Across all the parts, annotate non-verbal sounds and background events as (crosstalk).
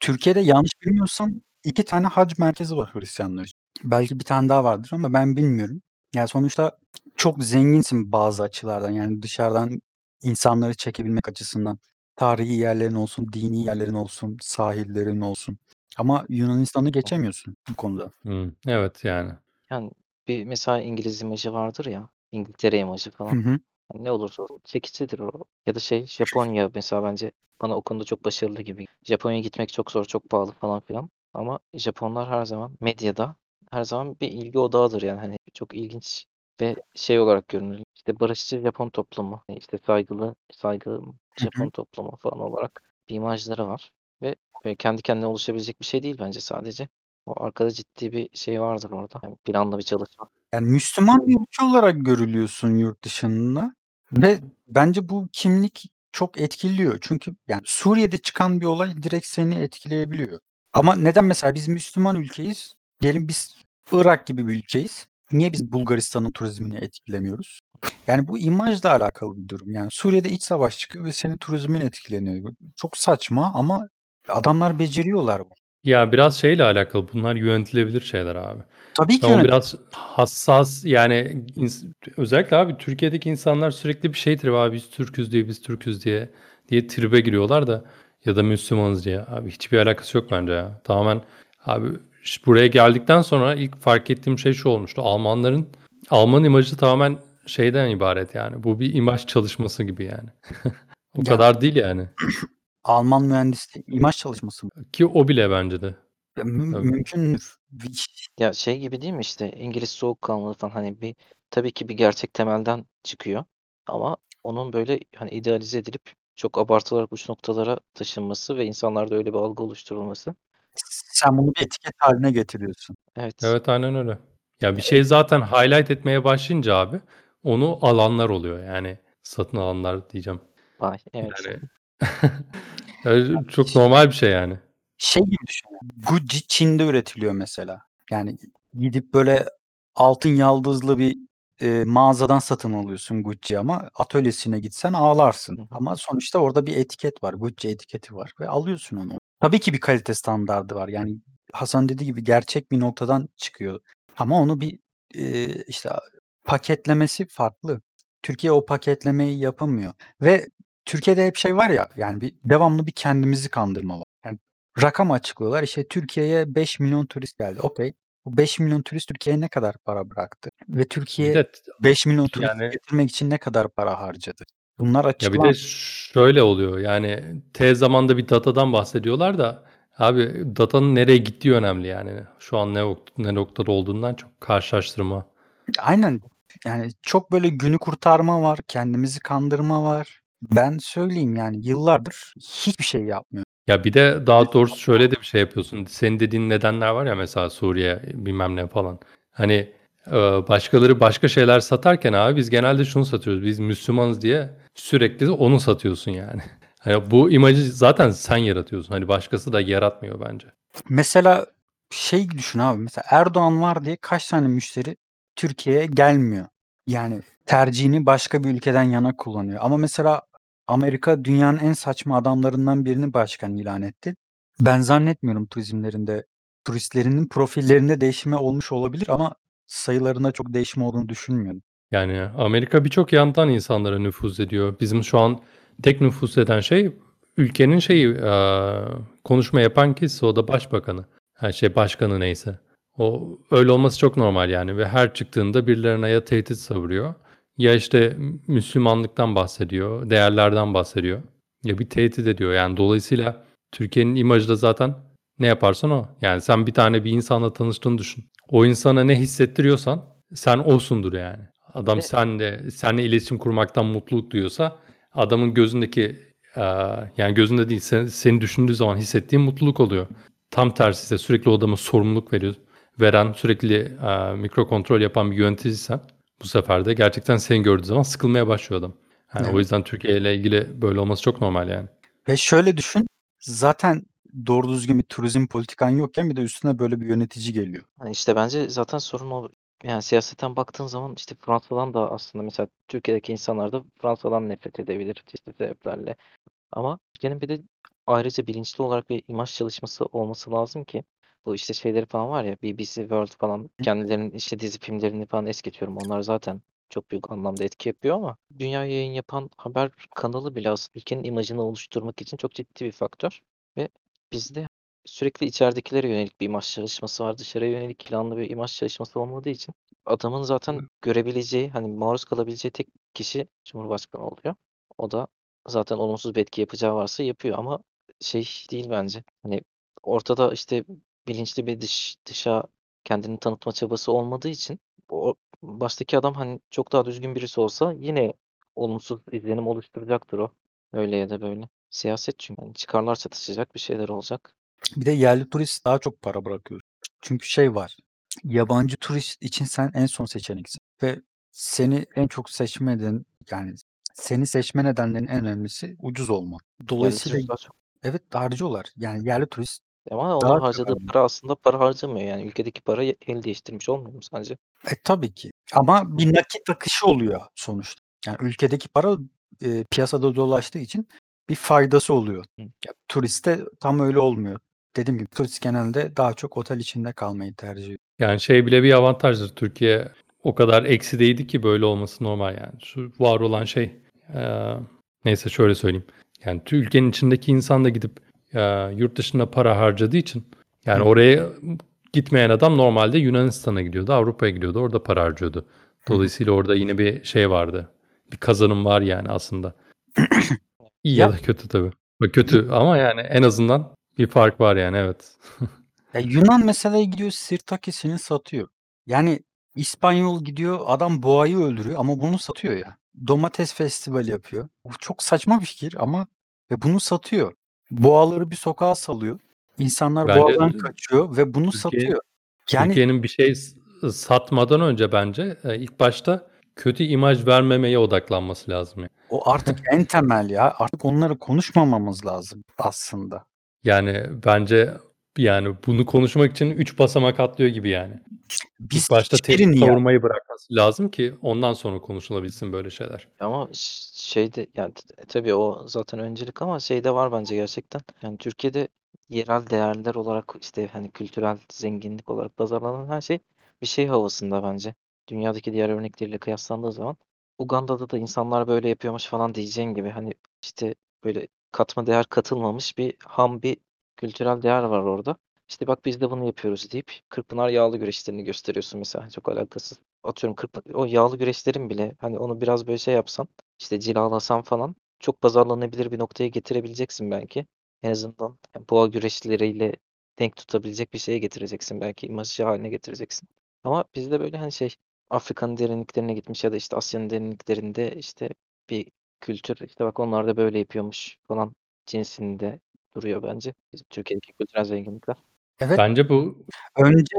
Türkiye'de yanlış bilmiyorsam 2 tane hac merkezi var Hristiyanlar için. Belki bir tane daha vardır ama ben bilmiyorum. Yani sonuçta çok zenginsin bazı açılardan. Yani dışarıdan insanları çekebilmek açısından. Tarihi yerlerin olsun, dini yerlerin olsun, sahillerin olsun. Ama Yunanistan'ı geçemiyorsun bu konuda. Hımm. Evet, yani. Yani bir mesela İngiliz imajı vardır ya, İngiltere imajı Hı falan. hı. Hani ne olursa olsun çekicidir o. Ya da şey Japonya mesela bence bana o konuda çok başarılı gibi. Japonya'ya gitmek çok zor, çok pahalı falan filan. Ama Japonlar her zaman medyada her zaman bir ilgi odağıdır yani hani çok ilginç ve şey olarak görünür. İşte barışçı Japon toplumu, işte saygılı, saygılı Hı Japon toplumu falan olarak bir imajları var. Ve böyle kendi kendine oluşabilecek bir şey değil bence sadece. O arkada ciddi bir şey vardır orada. Yani planlı bir çalışma. Yani Müslüman bir ülke olarak görülüyorsun yurt dışında ve bence bu kimlik çok etkiliyor. Çünkü yani Suriye'de çıkan bir olay direkt seni etkileyebiliyor. Ama neden mesela biz Müslüman ülkeyiz, diyelim biz Irak gibi bir ülkeyiz. Niye biz Bulgaristan'ın turizmini etkilemiyoruz? Yani bu imajla alakalı bir durum. Yani Suriye'de iç savaş çıkıyor ve senin turizmin etkileniyor. Çok saçma ama adamlar beceriyorlar bunu. Ya, biraz şeyle alakalı, bunlar yönetilebilir şeyler abi. Tabii ki Ama yönet biraz hassas yani ins özellikle abi Türkiye'deki insanlar sürekli bir şey tribi abi biz Türk'üz diye, biz Türk'üz diye diye tribe giriyorlar da ya da Müslümanız diye. Abi hiçbir alakası yok bence ya. Tamamen abi ş buraya geldikten sonra ilk fark ettiğim şey şu olmuştu. Almanların Alman imajı tamamen şeyden ibaret yani. Bu bir imaj çalışması gibi yani. (laughs) O Ya kadar değil yani. (clears throat) Alman mühendisliği imaj çalışması mı? Ki o bile bence de. Ya müm Tabii. mümkündür. Ya şey gibi değil mi işte İngiliz soğukkanlılığı falan hani bir tabii ki bir gerçek temelden çıkıyor. Ama onun böyle hani idealize edilip çok abartılarak uç noktalara taşınması ve insanlarda öyle bir algı oluşturulması. Sen bunu bir etiket haline getiriyorsun. Evet. Evet, aynen öyle. Ya bir şey zaten highlight etmeye başlayınca abi onu alanlar oluyor. Yani satın alanlar diyeceğim. Vay, evet. Yani (laughs) Çok normal bir şey yani. Şey gibi düşün. Gucci Çin'de üretiliyor mesela. Yani gidip böyle altın yaldızlı bir, eee, mağazadan satın alıyorsun Gucci ama atölyesine gitsen ağlarsın. Hı hı. Ama sonuçta orada bir etiket var. Gucci etiketi var ve alıyorsun onu. Tabii ki bir kalite standardı var. Yani Hasan dediği gibi gerçek bir noktadan çıkıyor. Ama onu bir, eee, işte paketlemesi farklı. Türkiye o paketlemeyi yapamıyor ve Türkiye'de hep şey var ya, yani bir devamlı bir kendimizi kandırma var. Yani rakam açıklıyorlar. İşte Türkiye'ye 5.000.000 turist geldi. Okay. Bu 5.000.000 turist Türkiye'ye ne kadar para bıraktı? Ve Bir Türkiye de 5.000.000 turist yani getirmek için ne kadar para harcadı? Bunlar Ya bir de şöyle oluyor. Yani tez zamanda bir datadan bahsediyorlar da abi datanın nereye gittiği önemli yani. Şu an ne ok ne noktada olduğundan çok karşılaştırma. Aynen. Yani çok böyle günü kurtarma var, kendimizi kandırma var. Ben söyleyeyim yani yıllardır hiçbir şey yapmıyor. Ya bir de daha doğrusu şöyle de bir şey yapıyorsun. Senin dediğin nedenler var ya mesela Suriye bilmem ne falan. Hani başkaları başka şeyler satarken abi biz genelde şunu satıyoruz. Biz Müslümanız diye sürekli onu satıyorsun yani. (laughs) Hani bu imajı zaten sen yaratıyorsun. Hani başkası da yaratmıyor bence. Mesela şey düşün abi, mesela Erdoğan var diye kaç tane müşteri Türkiye'ye gelmiyor. Yani tercihini başka bir ülkeden yana kullanıyor. Ama mesela Amerika dünyanın en saçma adamlarından birini başkan ilan etti. Ben zannetmiyorum turizmlerinde turistlerinin profillerinde değişme olmuş olabilir ama sayılarında çok değişme olduğunu düşünmüyorum. Yani Amerika birçok yandan insanlara nüfuz ediyor. Bizim şu an tek nüfuz eden şey ülkenin şeyi konuşma yapan kişisi o da başbakanı. Her şey başkanı neyse. O öyle olması çok normal yani ve her çıktığında birilerine ya tehdit savuruyor ya işte Müslümanlıktan bahsediyor, değerlerden bahsediyor ya bir tehdit ediyor. Yani dolayısıyla Türkiye'nin imajı da zaten ne yaparsan o. Yani sen bir tane bir insanla tanıştığını düşün. O insana ne hissettiriyorsan sen olsundur yani. Adam Ve senle seninle iletişim kurmaktan mutluluk duyuyorsa adamın gözündeki yani gözünde değil sen, seni düşündüğü zaman hissettiğin mutluluk oluyor. Tam tersi ise sürekli o adama sorumluluk veriyor, veren, sürekli mikro kontrol yapan bir yöneticiysen bu sefer de gerçekten seni gördüğü zaman sıkılmaya başlıyor adam. Yani o Evet. yüzden Türkiye ile ilgili böyle olması çok normal yani. Ve şöyle düşün, zaten doğru düzgün bir turizm politikan yokken bir de üstüne böyle bir yönetici geliyor. Hani işte bence zaten sorun o. Yani siyasetten baktığın zaman işte Fransa'dan da aslında mesela Türkiye'deki insanlar da Fransa'dan nefret edebilir çeşitli sebeplerle. Ama Türkiye'nin bir de ayrıca bilinçli olarak bir imaj çalışması olması lazım ki bu işte şeyleri falan var ya BBC World falan kendilerinin işte dizi filmlerini falan es geçiyorum. Onlar zaten çok büyük anlamda etki yapıyor ama dünya yayın yapan haber kanalı bile aslında ülkenin imajını oluşturmak için çok ciddi bir faktör. Ve bizde sürekli içeridekilere yönelik bir imaj çalışması var. Dışarıya yönelik planlı bir imaj çalışması olmadığı için adamın zaten görebileceği, hani maruz kalabileceği tek kişi Cumhurbaşkanı oluyor. O da zaten olumsuz bir etki yapacağı varsa yapıyor ama şey değil bence. Hani ortada işte bilinçli bir dış dışa kendini tanıtma çabası olmadığı için o baştaki adam hani çok daha düzgün birisi olsa yine olumsuz izlenim oluşturacaktır o. Öyle ya da böyle. Siyaset çünkü. Yani çıkarlar çatışacak, bir şeyler olacak. Bir de yerli turist daha çok para bırakıyor. Çünkü şey var. Yabancı turist için sen en son seçeneksin ve seni en çok seçme neden yani seni seçme nedenlerinin en önemlisi ucuz. Yerli Dolayısıyla evet harcıyorlar. Yani yerli turist Ama Daha onun çok harcadığı para aslında para harcamıyor. Yani ülkedeki para el değiştirmiş olmuyor mu sence? E tabii ki. Ama bir nakit akışı oluyor sonuçta. Yani ülkedeki para e, piyasada dolaştığı için bir faydası oluyor. Hı. Ya, turiste tam öyle olmuyor. Dediğim gibi turist genelde daha çok otel içinde kalmayı tercih ediyor. Yani şey bile bir avantajdır. Türkiye o kadar eksideydi ki böyle olması normal yani. Şu var olan şey eee, neyse şöyle söyleyeyim. Yani ülkenin içindeki insan da gidip eee, yurt dışında para harcadığı için yani Hı. oraya gitmeyen adam normalde Yunanistan'a gidiyordu, Avrupa'ya gidiyordu, orada para harcıyordu. Dolayısıyla orada yine bir şey vardı. Bir kazanım var yani aslında. (coughs) İyi ya Ya da kötü tabii. Kötü ama yani en azından bir fark var yani evet. (laughs) Ya Yunan mesela gidiyor Sirtakis'ini satıyor. Yani İspanyol gidiyor adam boğayı öldürüyor ama bunu satıyor ya. Domates festivali yapıyor. Bu çok saçma bir fikir ama ve bunu satıyor. Boğaları bir sokağa salıyor. İnsanlar Bence boğadan kaçıyor ve bunu Türkiye satıyor. Yani Türkiye'nin bir şey satmadan önce bence e, ilk başta kötü imaj vermemeye odaklanması lazım. yani. o artık en temel ya. Artık onları konuşmamamız lazım aslında. Yani bence yani bunu konuşmak için 3 basamak atlıyor gibi yani. Biz İlk başta ya. savurmayı bırakması lazım ki ondan sonra konuşulabilsin böyle şeyler. Ama şeyde yani t- tabii o zaten öncelik ama şeyde var bence gerçekten. Yani Türkiye'de yerel değerler olarak işte hani kültürel zenginlik olarak pazarlanan her şey bir şey havasında bence. Dünyadaki diğer örnekleriyle kıyaslandığı zaman Uganda'da da insanlar böyle yapıyormuş falan diyeceğin gibi hani işte böyle katma değer katılmamış bir ham bir kültürel değer var orada. İşte bak biz de bunu yapıyoruz deyip Kırkpınar yağlı güreşlerini gösteriyorsun mesela çok alakasız. Atıyorum Kırkpınar, o yağlı güreşlerin bile hani onu biraz böyle şey yapsan işte cilalasan falan çok pazarlanabilir bir noktaya getirebileceksin belki. En azından yani boğa güreşleriyle denk tutabilecek bir şeye getireceksin belki imajı haline getireceksin. Ama bizde böyle hani şey Afrika'nın derinliklerine gitmiş ya da işte Asya'nın derinliklerinde işte bir kültür işte bak onlar da böyle yapıyormuş falan cinsinde duruyor bence. Bizim Türkiye'deki kültürel zenginlikler. Evet Bence bu önce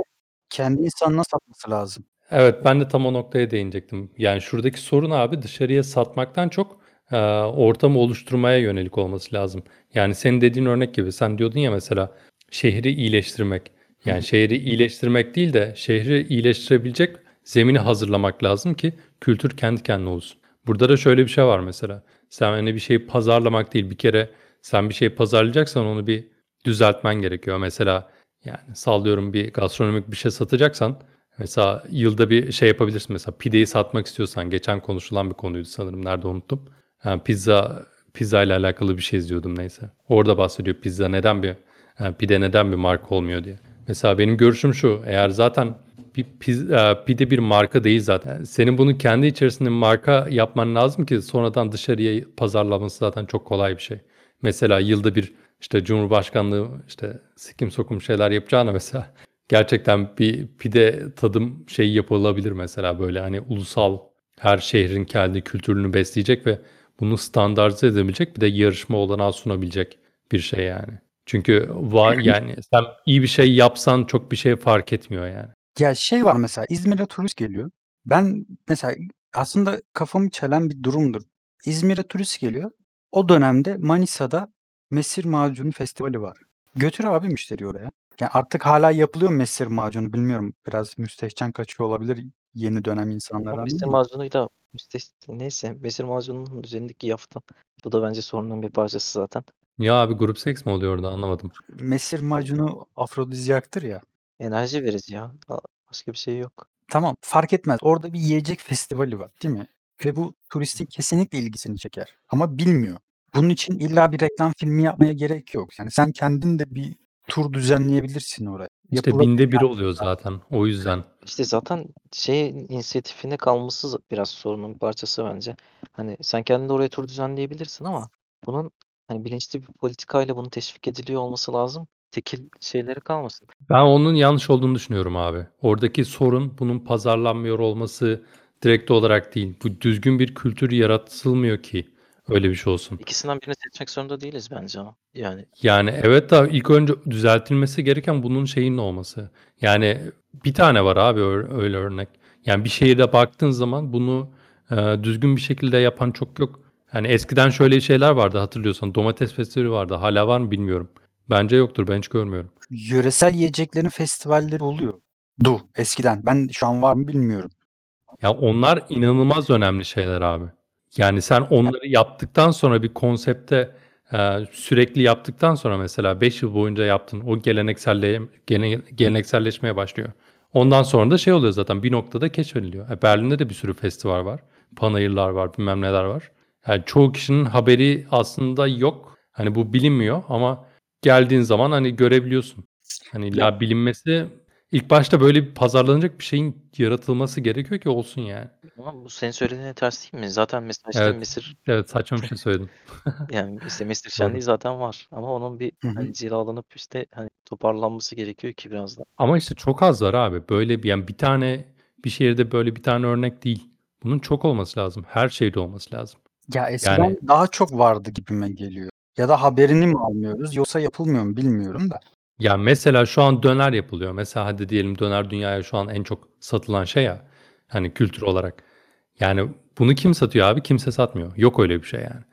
kendi insanına satması lazım. Evet ben de tam o noktaya değinecektim. Yani şuradaki sorun abi dışarıya satmaktan çok e, ortamı oluşturmaya yönelik olması lazım. Yani senin dediğin örnek gibi sen diyordun ya mesela şehri iyileştirmek. Yani şehri iyileştirmek değil de şehri iyileştirebilecek zemini hazırlamak lazım ki kültür kendi kendine olsun. Burada da şöyle bir şey var mesela. Sen hani bir şeyi pazarlamak değil bir kere sen bir şey pazarlayacaksan onu bir düzeltmen gerekiyor. Mesela yani sallıyorum bir gastronomik bir şey satacaksan Mesela yılda bir şey yapabilirsin. Mesela pideyi satmak istiyorsan geçen konuşulan bir konuydu sanırım. Nerede unuttum. Yani pizza pizza ile alakalı bir şey izliyordum neyse. Orada bahsediyor pizza neden bir yani pide neden bir marka olmuyor diye. Mesela benim görüşüm şu. Eğer zaten bir pizza, pide bir marka değil zaten. Yani senin bunu kendi içerisinde marka yapman lazım ki sonradan dışarıya pazarlaması zaten çok kolay bir şey. Mesela yılda bir işte Cumhurbaşkanlığı işte sikim sokum şeyler yapacağına mesela gerçekten bir pide tadım şeyi yapılabilir mesela böyle hani ulusal her şehrin kendi kültürünü besleyecek ve bunu standartize edebilecek bir de yarışma olanağı sunabilecek bir şey yani. Çünkü va yani sen iyi bir şey yapsan çok bir şey fark etmiyor yani. Ya şey var mesela İzmir'e turist geliyor. Ben mesela aslında kafamı çelen bir durumdur. İzmir'e turist geliyor. O dönemde Manisa'da Mesir Macunu Festivali var. Götür abi müşteriyi oraya. Ya, artık hâlâ yapılıyor mu mesir macunu bilmiyorum. Biraz müstehcen kaçıyor olabilir yeni dönem insanlara mesir ama macunuyla müsteh neyse mesir macununun üzerindeki yafta. Bu da bence sorunun bir parçası zaten. Ya abi grup seks mi oluyor orada anlamadım. mesir macunu afrodizyaktır ya. Enerji verici ya. Başka bir şey yok. Tamam, fark etmez. Orada bir yiyecek festivali var, değil mi? Ve bu turistin kesinlikle ilgisini çeker ama bilmiyor. Bunun için illa bir reklam filmi yapmaya gerek yok. Yani sen kendin de bir tur düzenleyebilirsin oraya. İşte Yapılabilir binde biri oluyor zaten. O yüzden. İşte zaten şey inisiyatifine kalması biraz sorunun bir parçası bence. Hani sen kendin de oraya tur düzenleyebilirsin ama bunun hani bilinçli bir politikayla bunun teşvik ediliyor olması lazım. Tekil şeyleri kalmasın. Ben onun yanlış olduğunu düşünüyorum abi. Oradaki sorun bunun pazarlanmıyor olması direkt olarak değil. Bu düzgün bir kültür yaratılmıyor ki öyle bir şey olsun. İkisinden birini seçmek zorunda değiliz bence ama. Yani Yani evet da ilk önce düzeltilmesi gereken bunun şeyinin olması. Yani bir tane var abi ö- öyle örnek. Yani bir şehirde baktığın zaman bunu e, düzgün bir şekilde yapan çok yok. Yani eskiden şöyle şeyler vardı hatırlıyorsan. Domates festivali vardı. Hala var mı bilmiyorum. Bence yoktur. Ben hiç görmüyorum. Yöresel yiyeceklerin festivalleri oluyor. Du eskiden. Ben şu an var mı bilmiyorum. Ya onlar inanılmaz önemli şeyler abi. Yani sen onları yaptıktan sonra bir konsepte e, sürekli yaptıktan sonra mesela 5 yıl boyunca yaptın. O gelenekselle, gene, gelenekselleşmeye başlıyor. Ondan sonra da şey oluyor zaten bir noktada keşfediliyor. E, Berlin'de de bir sürü festival var. Panayırlar var, bilmem neler var. Yani çoğu kişinin haberi aslında yok. Hani bu bilinmiyor ama geldiğin zaman hani görebiliyorsun. Hani illa bilinmesi ilk başta böyle bir pazarlanacak bir şeyin yaratılması gerekiyor ki olsun yani. ama bu senin söylediğine ters değil mi? Zaten mesela işte Evet. Mısır Evet saçma bir şey söyledim. (laughs) yani işte Mısır Doğru. şenliği zaten var ama onun bir Hı hı. hani cilalanıp işte hani toparlanması gerekiyor ki biraz da. Ama işte çok az var abi. Böyle bir yani bir tane bir şehirde böyle bir tane örnek değil. Bunun çok olması lazım. Her şehirde olması lazım. Ya eskiden Yani daha çok vardı gibime geliyor. Ya da haberini mi almıyoruz yoksa yapılmıyor mu bilmiyorum da. Ya mesela şu an döner yapılıyor. Mesela hadi diyelim döner dünyaya şu an en çok satılan şey ya. Hani kültür olarak. Yani bunu kim satıyor abi? Kimse satmıyor. Yok öyle bir şey yani.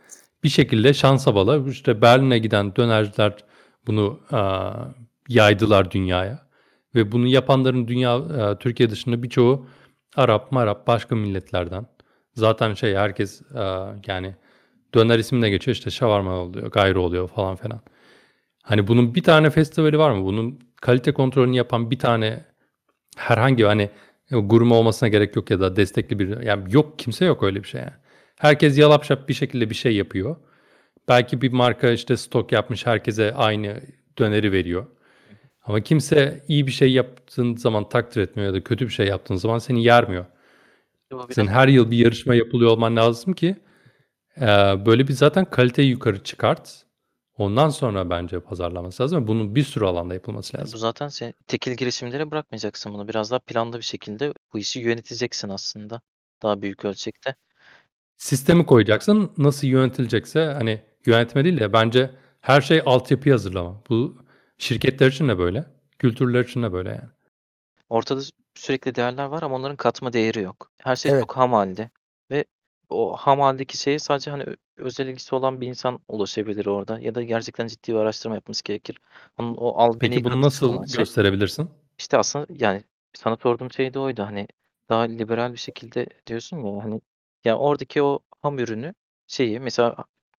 Bir şekilde şansa bala işte Berlin'e giden dönerciler bunu aa, yaydılar dünyaya. Ve bunu yapanların dünya e, Türkiye dışında birçoğu Arap, Marap, başka milletlerden. Zaten şey herkes e, yani döner ismine geçiyor işte şavarma oluyor, gayrı oluyor falan filan. Hani bunun bir tane festivali var mı? Bunun kalite kontrolünü yapan bir tane herhangi hani gurme olmasına gerek yok ya da destekli bir yani yok kimse yok öyle bir şey yani. Herkes yalap şap bir şekilde bir şey yapıyor. Belki bir marka işte stok yapmış herkese aynı döneri veriyor. Ama kimse iyi bir şey yaptığın zaman takdir etmiyor ya da kötü bir şey yaptığın zaman seni yermiyor. Senin her yıl bir yarışma yapılıyor olman lazım ki e, böyle bir zaten kaliteyi yukarı çıkart. Ondan sonra bence pazarlaması lazım. ve Bunun bir sürü alanda yapılması Bu lazım. zaten sen tekil girişimlere bırakmayacaksın bunu. Biraz daha planlı bir şekilde bu işi yöneteceksin aslında. Daha büyük ölçekte. Sistemi koyacaksın. Nasıl yönetilecekse hani yönetme değil de bence her şey altyapıyı hazırlama. Bu şirketler için de böyle. Kültürler için de böyle yani. Ortada sürekli değerler var ama onların katma değeri yok. Her şey Evet. çok ham halde o ham haldeki şeye sadece hani ö- özel ilgisi olan bir insan ulaşabilir orada ya da gerçekten ciddi bir araştırma yapması gerekir. Onun o Peki bunu katkısı nasıl olan şey gösterebilirsin? işte aslında yani sana sorduğum şey de oydu hani daha liberal bir şekilde diyorsun ya hani ya oradaki o ham ürünü şeyi mesela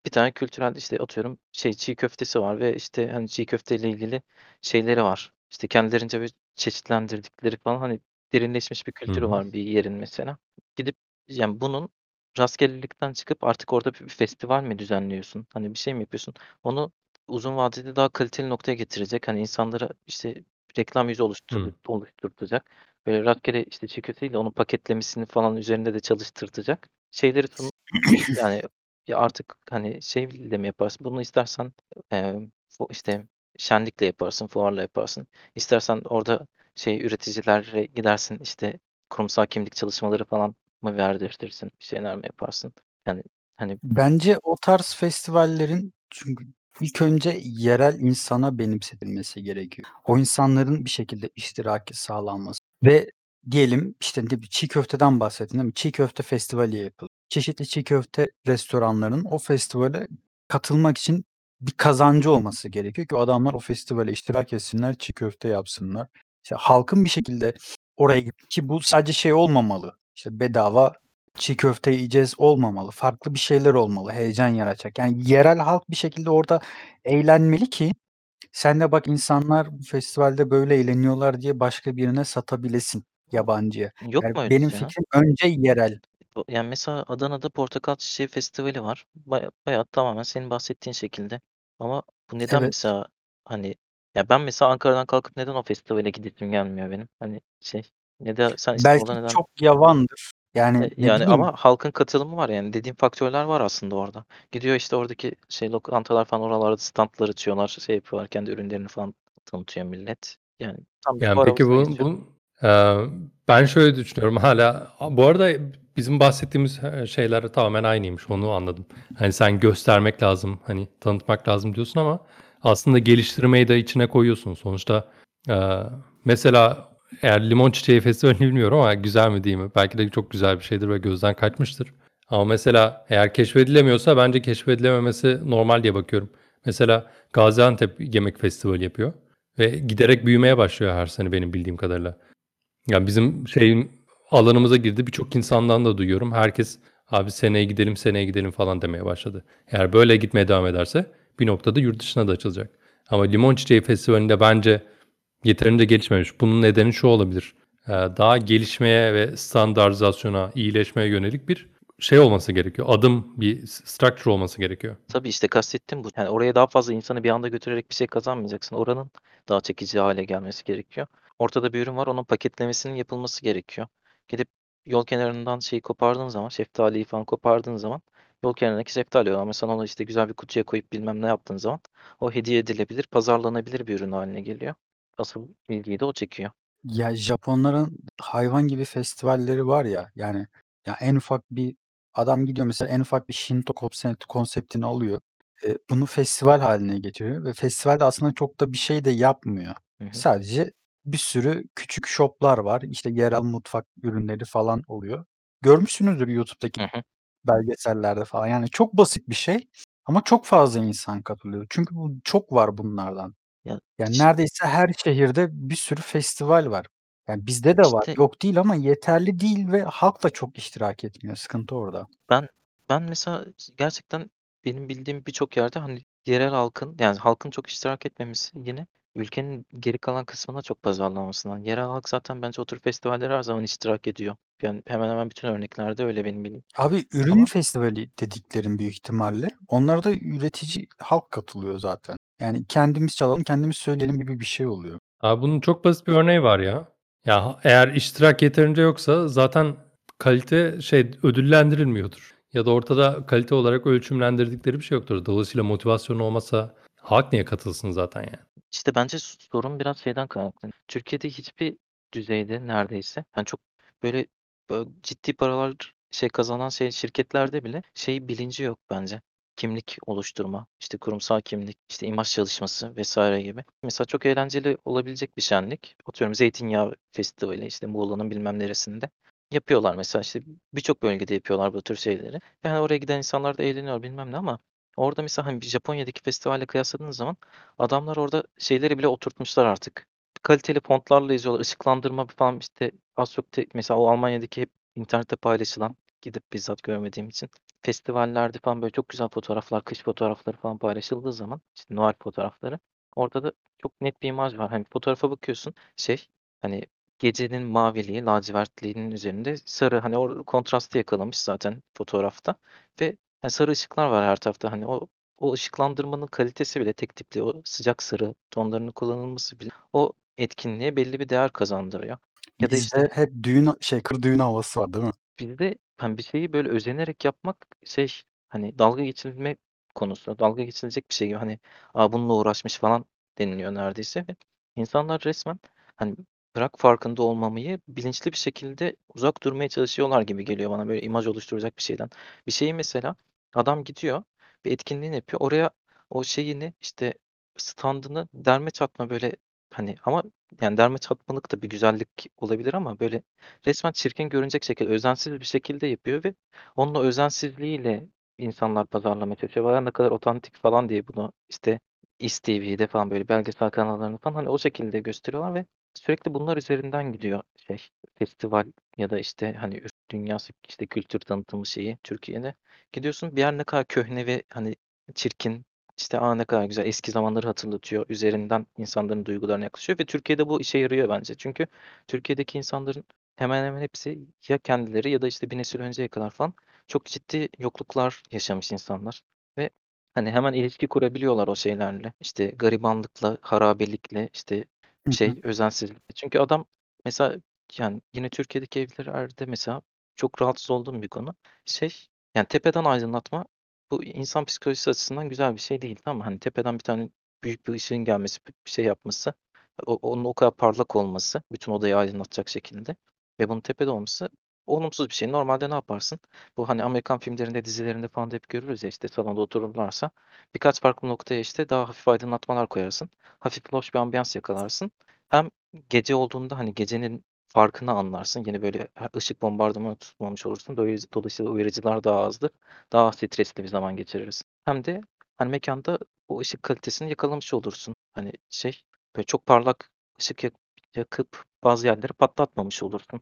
bir tane kültürel işte atıyorum şey çiğ köftesi var ve işte hani çiğ köfteyle ilgili şeyleri var. İşte kendilerince bir çeşitlendirdikleri falan hani derinleşmiş bir Hı kültürü hı. var bir yerin mesela. Gidip yani bunun rastgelelikten çıkıp artık orada bir festival mi düzenliyorsun? Hani bir şey mi yapıyorsun? Onu uzun vadede daha kaliteli noktaya getirecek. Hani insanlara işte reklam yüzü oluştur Hı. oluşturtacak. Böyle rastgele işte çiğ köfteyle onun paketlemesini falan üzerinde de çalıştırtacak. Şeyleri sun (coughs) yani ya artık hani şeyle mi yaparsın? Bunu istersen fu işte şenlikle yaparsın, fuarla yaparsın. İstersen orada şey üreticilerle gidersin işte kurumsal kimlik çalışmaları falan mı verdirtirsin? Bir şeyler mi yaparsın? Yani hani Bence o tarz festivallerin çünkü ilk önce yerel insana benimsetilmesi gerekiyor. O insanların bir şekilde iştiraki sağlanması ve diyelim işte ne bir çiğ köfteden bahsettin değil mi? Çiğ köfte festivali yapılıyor. Çeşitli çiğ köfte restoranlarının o festivale katılmak için bir kazancı olması gerekiyor ki adamlar o festivale iştirak etsinler, çiğ köfte yapsınlar. İşte halkın bir şekilde oraya gidip ki bu sadece şey olmamalı. İşte bedava çiğ köfte yiyeceğiz olmamalı. Farklı bir şeyler olmalı, heyecan yaratacak. Yani yerel halk bir şekilde orada eğlenmeli ki sen de bak insanlar bu festivalde böyle eğleniyorlar diye başka birine satabilesin yabancıya. Yok Yani mu benim öylesi ya? fikrim önce yerel. Yani mesela Adana'da Portakal Çiçeği Festivali var. Baya bayağı tamamen senin bahsettiğin şekilde. Ama bu neden Evet. mesela hani ya ben mesela Ankara'dan kalkıp neden o festivale gidesim gelmiyor benim? Hani şey ya da sen Belki neden çok yavandır. Yani E, ne yani ama halkın katılımı var yani dediğim faktörler var aslında orada. Gidiyor işte oradaki şey lokantalar falan oralarda standlar açıyorlar, şey yapıyorlar, kendi ürünlerini falan tanıtıyor millet. Yani tam bir Yani peki bu bu eee, ben şöyle düşünüyorum hala bu arada bizim bahsettiğimiz e, şeyler tamamen aynıymış onu anladım. Hani sen göstermek lazım hani tanıtmak lazım diyorsun ama aslında geliştirmeyi de içine koyuyorsun. Sonuçta eee, mesela eğer Limon Çiçeği Festivali'ni (laughs) bilmiyorum ama güzel mi değil mi? Belki de çok güzel bir şeydir ve gözden kaçmıştır. Ama mesela eğer keşfedilemiyorsa bence keşfedilememesi normal diye bakıyorum. Mesela Gaziantep Yemek Festivali yapıyor. Ve giderek büyümeye başlıyor her sene benim bildiğim kadarıyla. Yani bizim şeyin alanımıza girdi. Birçok insandan da duyuyorum. Herkes abi seneye gidelim seneye gidelim falan demeye başladı. Eğer böyle gitmeye devam ederse bir noktada yurt dışına da açılacak. Ama Limon Çiçeği Festivali'nde bence yeterince gelişmemiş. Bunun nedeni şu olabilir. Ee, Daha gelişmeye ve standartizasyona, iyileşmeye yönelik bir şey olması gerekiyor. Adım, bir structure olması gerekiyor. Tabii işte kastettim bu. Yani oraya daha fazla insanı bir anda götürerek bir şey kazanmayacaksın. Oranın daha çekici hale gelmesi gerekiyor. Ortada bir ürün var, onun paketlemesinin yapılması gerekiyor. Gidip yol kenarından şeyi kopardığın zaman, şeftaliyi falan kopardığın zaman yol kenarındaki şeftali olan mesela onu işte güzel bir kutuya koyup bilmem ne yaptığın zaman o hediye edilebilir, pazarlanabilir bir ürün haline geliyor. Asıl ilgiyi de o çekiyor. Ya Japonların hayvan gibi festivalleri var ya yani ya en ufak bir adam gidiyor mesela en ufak bir Shinto konsept, konseptini alıyor. E, bunu festival haline getiriyor ve festivalde aslında çok da bir şey de yapmıyor. Hı hı. Sadece bir sürü küçük shoplar var. İşte yerel mutfak ürünleri falan oluyor. Görmüşsünüzdür YouTube'daki Hı hı. belgesellerde falan. Yani çok basit bir şey ama çok fazla insan katılıyor. Çünkü bu çok var bunlardan. Ya Yani ş- neredeyse her şehirde bir sürü festival var. Yani bizde de var. işte Yok değil ama yeterli değil ve halk da çok iştirak etmiyor. Sıkıntı orada. Ben ben mesela gerçekten benim bildiğim birçok yerde hani yerel halkın yani halkın çok iştirak etmemesi yine ülkenin geri kalan kısmına çok pazarlamasından. Yerel halk zaten bence o tür festivallere her zaman iştirak ediyor. Yani hemen hemen bütün örneklerde öyle benim bildiğim. Abi ürün Ama festivali dediklerim büyük ihtimalle. Onlara da üretici halk katılıyor zaten. Yani kendimiz çalalım, kendimiz söyleyelim gibi bir şey oluyor. Abi bunun çok basit bir örneği var ya. Ya eğer iştirak yeterince yoksa zaten kalite şey ödüllendirilmiyordur. Ya da ortada kalite olarak ölçümlendirdikleri bir şey yoktur. Dolayısıyla motivasyon olmasa halk niye katılsın zaten yani? İşte bence sorun biraz şeyden kaynaklanıyor. Türkiye'de hiçbir düzeyde neredeyse yani çok böyle, böyle ciddi paralar şey kazanan şey şirketlerde bile şey bilinci yok bence. Kimlik oluşturma, işte kurumsal kimlik, işte imaj çalışması vesaire gibi. Mesela çok eğlenceli olabilecek bir şenlik. Atıyorum Zeytinyağı Festivali işte Muğla'nın bilmem neresinde. Yapıyorlar mesela işte birçok bölgede yapıyorlar bu tür şeyleri. Yani oraya giden insanlar da eğleniyor bilmem ne ama orada mesela hani Japonya'daki festivalle kıyasladığınız zaman adamlar orada şeyleri bile oturtmuşlar artık. Kaliteli fontlarla yazıyorlar. ışıklandırma falan işte az çok te- mesela o Almanya'daki hep internette paylaşılan gidip bizzat görmediğim için festivallerde falan böyle çok güzel fotoğraflar, kış fotoğrafları falan paylaşıldığı zaman işte Noel fotoğrafları orada da çok net bir imaj var. Hani fotoğrafa bakıyorsun şey hani gecenin maviliği, lacivertliğinin üzerinde sarı hani o kontrastı yakalamış zaten fotoğrafta ve hani sarı ışıklar var her tarafta. Hani o o ışıklandırmanın kalitesi bile tek tipli o sıcak sarı tonlarının kullanılması bile o etkinliğe belli bir değer kazandırıyor. Ya da işte Bizde hep düğün şey kır düğün havası var değil mi? Bizde hani bir şeyi böyle özenerek yapmak şey hani dalga geçilme konusu. Dalga geçilecek bir şey gibi hani Aa, bununla uğraşmış falan deniliyor neredeyse ve insanlar resmen hani bırak farkında olmamayı bilinçli bir şekilde uzak durmaya çalışıyorlar gibi geliyor bana böyle imaj oluşturacak bir şeyden. Bir şeyi mesela adam gidiyor bir etkinliğini yapıyor. Oraya o şeyini işte standını derme çatma böyle hani ama yani derme çatmalık da bir güzellik olabilir ama böyle resmen çirkin görünecek şekilde özensiz bir şekilde yapıyor ve onun o özensizliğiyle insanlar pazarlamaya çalışıyor. Vay ne kadar otantik falan diye bunu işte İSTV'de falan böyle belgesel kanallarında falan hani o şekilde gösteriyorlar ve sürekli bunlar üzerinden gidiyor şey festival ya da işte hani dünyası işte kültür tanıtımı şeyi Türkiye'de. Gidiyorsun bir yer ne kadar köhne ve hani çirkin işte aa ne kadar güzel eski zamanları hatırlatıyor. Üzerinden insanların duygularına yaklaşıyor ve Türkiye'de bu işe yarıyor bence. Çünkü Türkiye'deki insanların hemen hemen hepsi ya kendileri ya da işte bir nesil önceye kadar falan çok ciddi yokluklar yaşamış insanlar ve hani hemen ilişki kurabiliyorlar o şeylerle. İşte garibanlıkla, harabelikle, işte Hı hı. şey özensizlikle. Çünkü adam mesela yani yine Türkiye'deki evlerde mesela çok rahatsız olduğum bir konu. Şey yani tepeden aydınlatma bu insan psikolojisi açısından güzel bir şey değil tamam mı? Hani tepeden bir tane büyük bir ışığın gelmesi, bir şey yapması, o, onun o kadar parlak olması, bütün odayı aydınlatacak şekilde ve bunun tepede olması olumsuz bir şey. Normalde ne yaparsın? Bu hani Amerikan filmlerinde, dizilerinde falan da hep görürüz ya işte salonda otururlarsa birkaç farklı noktaya işte daha hafif aydınlatmalar koyarsın. Hafif loş bir ambiyans yakalarsın. Hem gece olduğunda hani gecenin farkını anlarsın. Yine böyle ışık bombardımanı tutmamış olursun. Dolayısıyla uyarıcılar daha azdır. Daha stresli bir zaman geçiririz. Hem de hani mekanda o ışık kalitesini yakalamış olursun. Hani şey böyle çok parlak ışık yak- yakıp bazı yerleri patlatmamış olursun.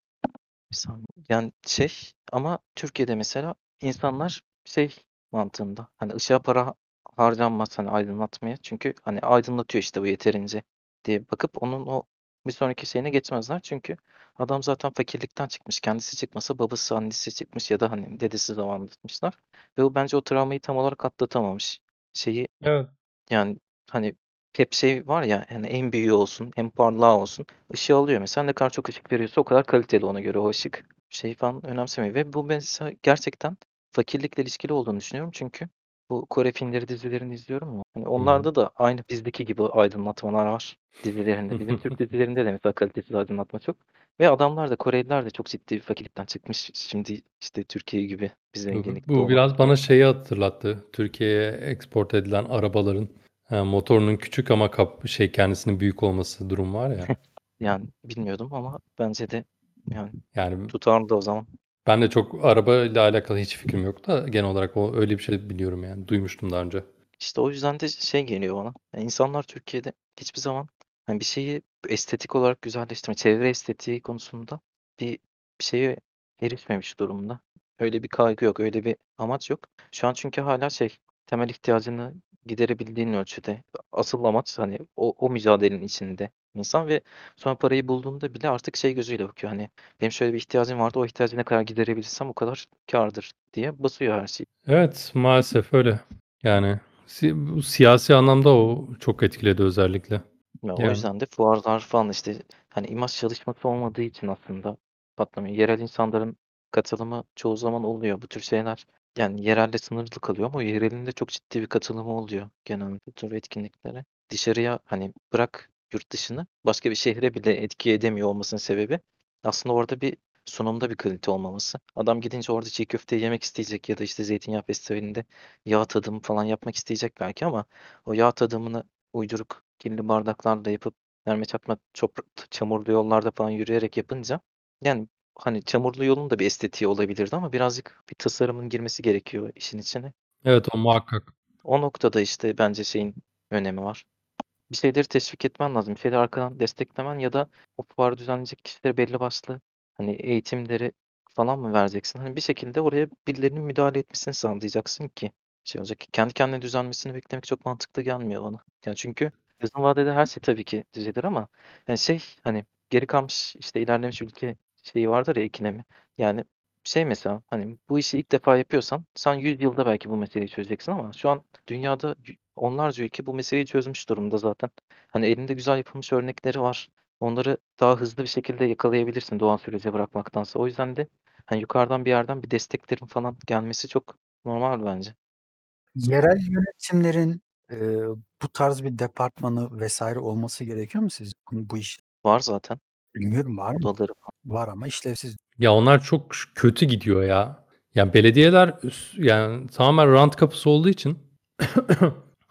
Yani şey ama Türkiye'de mesela insanlar şey mantığında hani ışığa para harcanmaz hani aydınlatmaya. Çünkü hani aydınlatıyor işte bu yeterince diye bakıp onun o bir sonraki şeyine geçmezler. Çünkü adam zaten fakirlikten çıkmış. Kendisi çıkmasa babası annesi çıkmış ya da hani dedesi zamanında çıkmışlar. Ve o bence o travmayı tam olarak atlatamamış. Şeyi Evet. yani hani hep şey var ya yani en büyüğü olsun hem parlağı olsun ışığı alıyor mesela ne kadar çok ışık veriyorsa o kadar kaliteli ona göre o ışık şey falan önemsemiyor ve bu mesela gerçekten fakirlikle ilişkili olduğunu düşünüyorum çünkü bu Kore filmleri dizilerini izliyorum ya hani hı. onlarda da aynı bizdeki gibi aydınlatmalar var dizilerinde bizim Türk (laughs) dizilerinde de mesela kalitesiz aydınlatma çok ve adamlar da Koreliler de çok ciddi bir fakirlikten çıkmış şimdi işte Türkiye gibi bir zenginlikte bu biraz olamadıkları bana şeyi hatırlattı. Türkiye'ye export edilen arabaların ha, motorunun küçük ama kap şey kendisinin büyük olması durum var ya. (laughs) yani bilmiyordum ama bence de yani Yani Tutarlı o zaman. ben de çok araba ile alakalı hiç fikrim yok da genel olarak o öyle bir şey biliyorum yani. Duymuştum daha önce. İşte o yüzden de şey geliyor bana. Yani insanlar Türkiye'de hiçbir zaman hani bir şeyi estetik olarak güzelleştirme, çevre estetiği konusunda bir bir şeye erişmemiş durumda. Öyle bir kaygı yok, öyle bir amaç yok. Şu an çünkü hala şey temel ihtiyacını giderebildiğin ölçüde asıl amaç hani o, o mücadelenin içinde insan ve sonra parayı bulduğunda bile artık şey gözüyle bakıyor hani benim şöyle bir ihtiyacım vardı o ihtiyacı ne kadar giderebilirsem o kadar kârdır diye basıyor her şey. Evet maalesef öyle. Yani si- bu siyasi anlamda o çok etkiledi özellikle. Ve o Yani yüzden de fuarlar falan işte hani imaj çalışması olmadığı için aslında patlamıyor. Yerel insanların katılımı çoğu zaman oluyor bu tür şeyler. Yani yerelde sınırlı kalıyor ama yerelin de çok ciddi bir katılımı oluyor genelde bu tür etkinliklere. Dışarıya hani bırak yurt dışını başka bir şehre bile etki edemiyor olmasının sebebi aslında orada bir sunumda bir kalite olmaması. Adam gidince orada çiğ köfte yemek isteyecek ya da işte zeytinyağı festivalinde yağ tadımı falan yapmak isteyecek belki ama o yağ tadımını uyduruk kirli bardaklarla yapıp mermi çakma çok çamurlu yollarda falan yürüyerek yapınca yani hani çamurlu yolun da bir estetiği olabilirdi ama birazcık bir tasarımın girmesi gerekiyor işin içine. evet o muhakkak. O noktada işte bence şeyin önemi var. Bir şeyleri teşvik etmen lazım. Bir şeyleri arkadan desteklemen ya da o fuarı düzenleyecek kişilere belli başlı hani eğitimleri falan mı vereceksin? Hani bir şekilde oraya birilerinin müdahale etmesini sağlayacaksın ki şey olacak. Kendi kendine düzelmesini beklemek çok mantıklı gelmiyor bana. Yani çünkü uzun vadede her şey tabii ki düzelir ama yani şey hani geri kalmış işte ilerlemiş ülke şeyi vardır ya ikilemi. Yani şey mesela hani bu işi ilk defa yapıyorsan sen 100 yılda belki bu meseleyi çözeceksin ama şu an dünyada onlarca ülke bu meseleyi çözmüş durumda zaten. Hani elinde güzel yapılmış örnekleri var. Onları daha hızlı bir şekilde yakalayabilirsin doğal sürece bırakmaktansa. O yüzden de hani yukarıdan bir yerden bir desteklerin falan gelmesi çok normal bence. Yerel yönetimlerin, eee, bu tarz bir departmanı vesaire olması gerekiyor mu sizce? Hani bu iş Var zaten bilmiyorum var mı? odaları falan. Var ama işlevsiz. Ya onlar çok ş- kötü gidiyor ya. Yani belediyeler üs- yani tamamen rant kapısı olduğu için (coughs)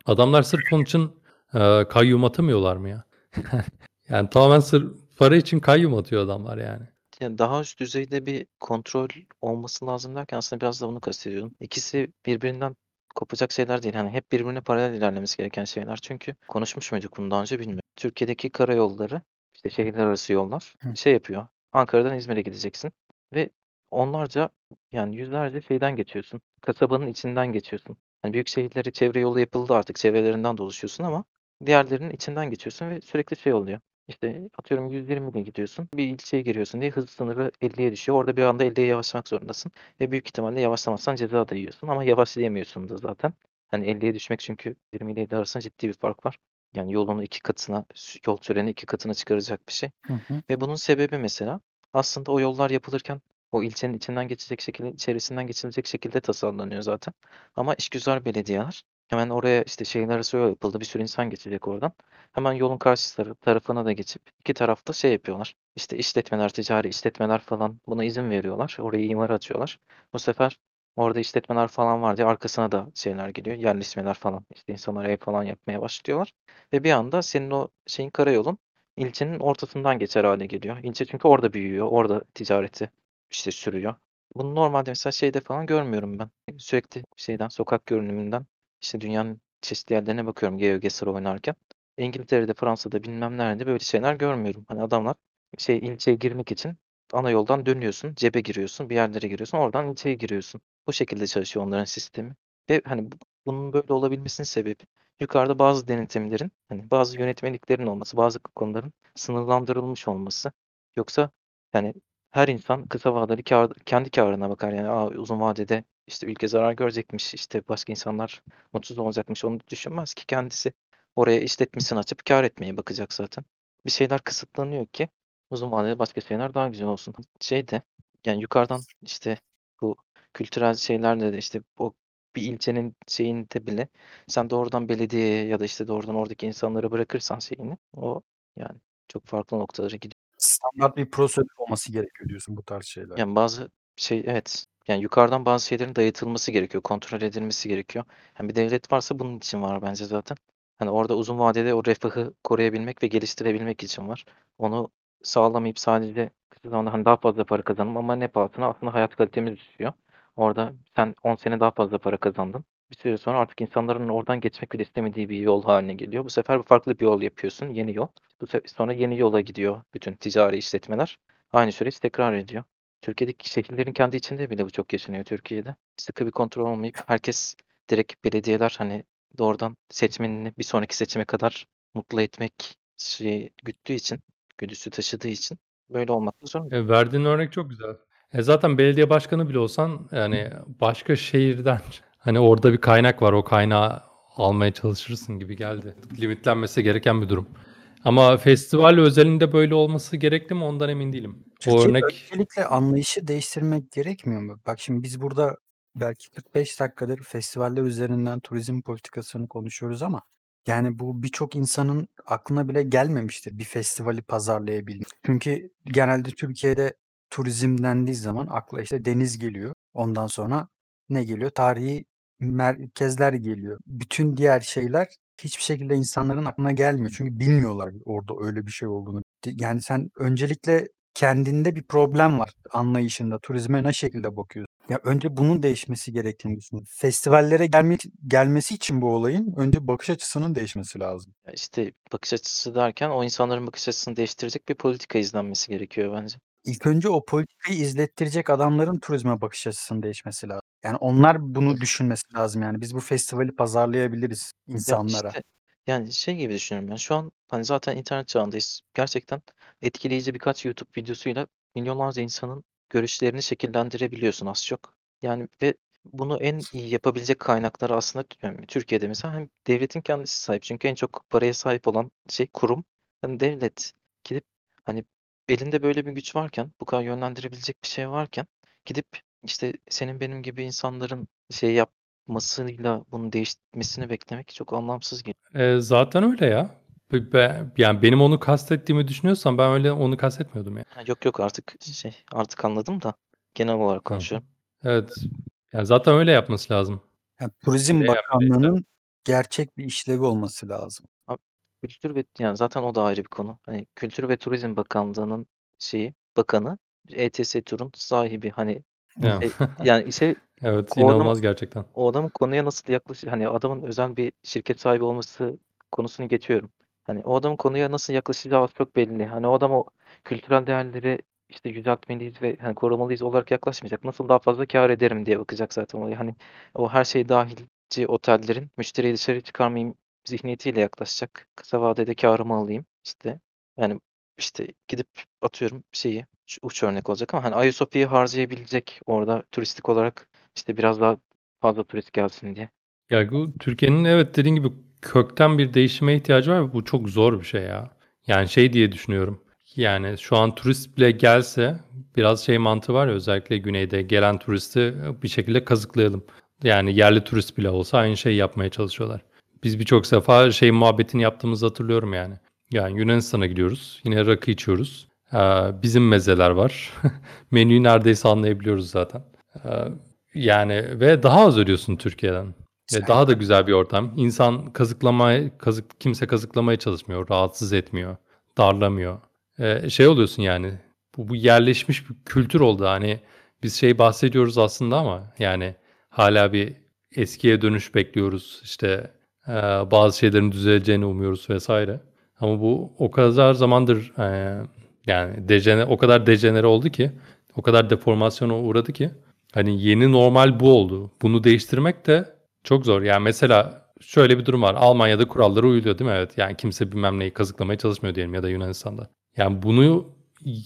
adamlar sırf onun için e, kayyum atamıyorlar mı ya? (laughs) Yani tamamen sırf para için kayyum atıyor adamlar yani. Ya, daha üst düzeyde bir kontrol olması lazım derken aslında biraz da bunu kastediyorum. İkisi birbirinden kopacak şeyler değil. Hani hep birbirine paralel ilerlemesi gereken şeyler. Çünkü konuşmuş muyduk bunu daha önce bilmiyorum. Türkiye'deki karayolları, işte şehirler arası yollar Hı. şey yapıyor. Ankara'dan İzmir'e gideceksin ve onlarca yani yüzlerce şeyden geçiyorsun. Kasabanın içinden geçiyorsun. Hani büyük şehirlere çevre yolu yapıldı artık. Çevrelerinden dolaşıyorsun ama diğerlerinin içinden geçiyorsun ve sürekli şey oluyor. İşte atıyorum 120 ile gidiyorsun. Bir ilçeye giriyorsun diye hız sınırı 50'ye düşüyor. Orada bir anda 50'ye yavaşlamak zorundasın. Ve büyük ihtimalle yavaşlamazsan ceza da yiyorsun ama yavaşlayamıyorsun da zaten. Hani 50'ye düşmek çünkü 20 ile 50 arasında ciddi bir fark var. Yani yolunu iki katına, yol süreni iki katına çıkaracak bir şey. Hı hı. Ve bunun sebebi mesela aslında o yollar yapılırken o ilçenin içinden geçecek şekilde, içerisinden geçilecek şekilde tasarlanıyor zaten. Ama işgüzar belediyeler hemen oraya işte şehirler arası yol yapıldı. Bir sürü insan geçecek oradan. Hemen yolun karşı tarafına da geçip iki tarafta şey yapıyorlar. İşte işletmeler, ticari işletmeler falan buna izin veriyorlar. Oraya imar atıyorlar. Bu sefer orada işletmeler falan var diye arkasına da şeyler geliyor. Yerleşmeler falan. İşte insanlar ev falan yapmaya başlıyorlar. Ve bir anda senin o şeyin karayolun ilçenin ortasından geçer hale geliyor. İlçe çünkü orada büyüyor. Orada ticareti işte sürüyor. Bunu normalde mesela şeyde falan görmüyorum ben. Sürekli şeyden, sokak görünümünden işte dünyanın çeşitli yerlerine bakıyorum GeoGuessr oynarken. İngiltere'de, Fransa'da bilmem nerede böyle şeyler görmüyorum. Hani adamlar şey ilçeye girmek için ana yoldan dönüyorsun, cebe giriyorsun, bir yerlere giriyorsun, oradan ilçeye giriyorsun. Bu şekilde çalışıyor onların sistemi. Ve hani bu- bunun böyle olabilmesinin sebebi yukarıda bazı denetimlerin, hani bazı yönetmeliklerin olması, bazı konuların sınırlandırılmış olması. Yoksa yani her insan kısa vadeli kâr, kendi kârına bakar. Yani Aa, uzun vadede işte ülke zarar görecekmiş, işte başka insanlar mutsuz olacakmış onu düşünmez ki kendisi oraya işletmesini açıp kâr etmeye bakacak zaten. Bir şeyler kısıtlanıyor ki uzun vadede başka şeyler daha güzel olsun. Şey de yani yukarıdan işte bu kültürel şeylerle de işte o bir ilçenin şeyinde bile sen doğrudan belediyeye ya da işte doğrudan oradaki insanlara bırakırsan şeyini o yani çok farklı noktalara gidiyor. Standart bir prosedür olması gerekiyor diyorsun bu tarz şeyler. Yani bazı şey evet yani yukarıdan bazı şeylerin dayatılması gerekiyor, kontrol edilmesi gerekiyor. Yani bir devlet varsa bunun için var bence zaten. Hani orada uzun vadede o refahı koruyabilmek ve geliştirebilmek için var. Onu sağlamayıp sadece kısa zamanda hani daha fazla para kazanım ama ne pahasına aslında hayat kalitemiz düşüyor. Orada sen 10 sene daha fazla para kazandın. Bir süre sonra artık insanların oradan geçmek bile istemediği bir yol haline geliyor. Bu sefer farklı bir yol yapıyorsun, yeni yol. Bu sefer sonra yeni yola gidiyor bütün ticari işletmeler. Aynı süreç tekrar ediyor. Türkiye'deki şehirlerin kendi içinde bile bu çok yaşanıyor Türkiye'de. Sıkı bir kontrol olmayıp herkes direkt belediyeler hani doğrudan seçmenini bir sonraki seçime kadar mutlu etmek şey güttüğü için, güdüsü taşıdığı için böyle olmak da zorunda. E, verdiğin örnek çok güzel. E, zaten belediye başkanı bile olsan yani başka şehirden (laughs) hani orada bir kaynak var o kaynağı almaya çalışırsın gibi geldi. Limitlenmesi gereken bir durum. Ama festival özelinde böyle olması gerekli mi ondan emin değilim. O Türkiye örnek öncelikle anlayışı değiştirmek gerekmiyor mu? Bak şimdi biz burada belki 45 dakikadır festivaller üzerinden turizm politikasını konuşuyoruz ama yani bu birçok insanın aklına bile gelmemiştir bir festivali pazarlayabilmek. Çünkü genelde Türkiye'de turizm dendiği zaman akla işte deniz geliyor. Ondan sonra ne geliyor? Tarihi merkezler geliyor. Bütün diğer şeyler hiçbir şekilde insanların aklına gelmiyor. Çünkü bilmiyorlar orada öyle bir şey olduğunu. Yani sen öncelikle kendinde bir problem var anlayışında. Turizme ne şekilde bakıyorsun? Ya önce bunun değişmesi gerektiğini düşünüyorum. Festivallere gelme, gelmesi için bu olayın önce bakış açısının değişmesi lazım. Ya işte bakış açısı derken o insanların bakış açısını değiştirecek bir politika izlenmesi gerekiyor bence. İlk önce o politikayı izlettirecek adamların turizme bakış açısının değişmesi lazım. Yani onlar bunu düşünmesi lazım yani. Biz bu festivali pazarlayabiliriz Ya insanlara. işte yani şey gibi düşünüyorum ben. Şu an hani zaten internet çağındayız. Gerçekten etkileyici birkaç YouTube videosuyla milyonlarca insanın görüşlerini şekillendirebiliyorsun az çok. Yani ve bunu en iyi yapabilecek kaynakları aslında yani Türkiye'de mesela hem devletin kendisi sahip. Çünkü en çok paraya sahip olan şey kurum. Hani devlet gidip hani elinde böyle bir güç varken, bu kadar yönlendirebilecek bir şey varken gidip işte senin benim gibi insanların şey yapmasıyla bunu değiştirmesini beklemek çok anlamsız geliyor. e, zaten öyle ya. Be- be- yani benim onu kastettiğimi düşünüyorsan ben öyle onu kastetmiyordum ya. Ha, yok yok artık şey artık anladım da genel olarak Tamam. konuşuyorum. Evet. Yani zaten öyle yapması lazım. Yani Turizm Ne yaptıysa. Bakanlığı'nın gerçek bir işlevi olması lazım. Kültür ve yani zaten o da ayrı bir konu. Hani Kültür ve Turizm Bakanlığı'nın şeyi, bakanı ETS Tur'un sahibi. Hani şey, yani şey (laughs) Evet, o adam inanılmaz gerçekten. o adamın konuya nasıl yaklaşır hani adamın özel bir şirket sahibi olması konusunu geçiyorum. Hani o adamın konuya nasıl yaklaşacağı az çok belli. Hani o adam o kültürel değerleri işte yüceltmeliyiz ve hani korumalıyız olarak yaklaşmayacak. Nasıl daha fazla kâr ederim diye bakacak zaten. Hani o her şey dahilci otellerin müşteriyi dışarı çıkarmayayım zihniyetiyle yaklaşacak. Kısa vadede kârımı alayım işte. Yani işte gidip atıyorum şeyi uç örnek olacak ama hani Ayasofya'yı harcayabilecek orada turistik olarak işte biraz daha fazla turist gelsin diye. Ya bu Türkiye'nin evet dediğin gibi kökten bir değişime ihtiyacı var ve bu çok zor bir şey ya. Yani şey diye düşünüyorum. Yani şu an turist bile gelse biraz şey mantığı var ya özellikle güneyde gelen turisti bir şekilde kazıklayalım. Yani yerli turist bile olsa aynı şeyi yapmaya çalışıyorlar. Biz birçok sefer şey muhabbetini yaptığımızı hatırlıyorum yani. Yani Yunanistan'a gidiyoruz. Yine rakı içiyoruz. Ee, bizim mezeler var. (laughs) Menüyü neredeyse anlayabiliyoruz zaten. Ee, yani ve daha az ödüyorsun Türkiye'den. Ve daha da güzel bir ortam. İnsan kazıklamaya, kazık, kimse kazıklamaya çalışmıyor, rahatsız etmiyor, darlamıyor. Ee, şey oluyorsun yani. Bu, bu yerleşmiş bir kültür oldu. Hani biz şey bahsediyoruz aslında ama yani hala bir eskiye dönüş bekliyoruz. İşte e, bazı şeylerin düzeleceğini umuyoruz vesaire. Ama bu o kadar zamandır e, yani dejene, o kadar dejenere oldu ki, o kadar deformasyona uğradı ki hani yeni normal bu oldu. Bunu değiştirmek de çok zor. Yani mesela şöyle bir durum var. Almanya'da kurallara uyuluyor değil mi? Evet. Yani kimse bilmem neyi kazıklamaya çalışmıyor diyelim ya da Yunanistan'da. Yani bunu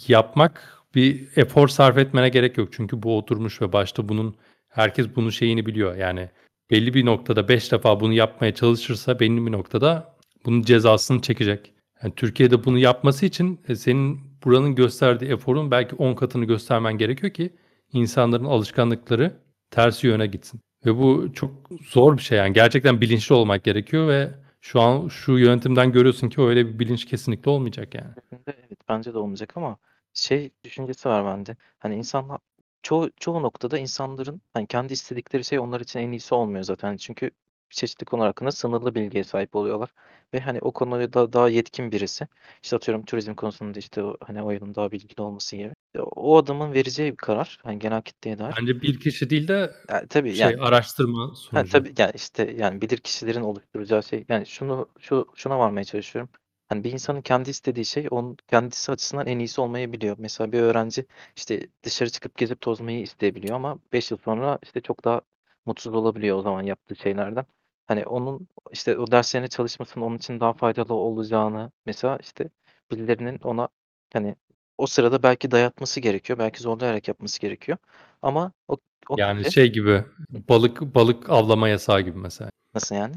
yapmak bir efor sarf etmene gerek yok. Çünkü bu oturmuş ve başta bunun herkes bunun şeyini biliyor. Yani belli bir noktada 5 defa bunu yapmaya çalışırsa belli bir noktada bunun cezasını çekecek. Yani Türkiye'de bunu yapması için e, senin buranın gösterdiği eforun belki 10 katını göstermen gerekiyor ki insanların alışkanlıkları tersi yöne gitsin. Ve bu çok zor bir şey yani. Gerçekten bilinçli olmak gerekiyor ve şu an şu yönetimden görüyorsun ki öyle bir bilinç kesinlikle olmayacak yani. Evet bence de olmayacak ama şey düşüncesi var bende. Hani insanlar çoğu çoğu noktada insanların hani kendi istedikleri şey onlar için en iyisi olmuyor zaten. Çünkü çeşitli konular hakkında sınırlı bilgiye sahip oluyorlar. Ve hani o konuda da daha yetkin birisi. işte atıyorum turizm konusunda işte hani o yılın daha bilgili olması gibi. O adamın vereceği bir karar. Hani genel kitleye dair. Bence bir kişi değil de Yani tabii şey yani araştırma Ha, sonucu. tabii yani işte yani bilir kişilerin oluşturacağı şey yani şunu şu şuna varmaya çalışıyorum. Hani bir insanın kendi istediği şey onun kendisi açısından en iyisi olmayabiliyor. Mesela bir öğrenci işte dışarı çıkıp gezip tozmayı isteyebiliyor ama 5 yıl sonra işte çok daha mutsuz olabiliyor o zaman yaptığı şeylerden. Hani onun işte o derslerine çalışmasının onun için daha faydalı olacağını mesela işte birilerinin ona hani o sırada belki dayatması gerekiyor. Belki zorlayarak yapması gerekiyor. Ama o o Yani kişi şey gibi balık balık avlama yasağı gibi mesela. nasıl yani?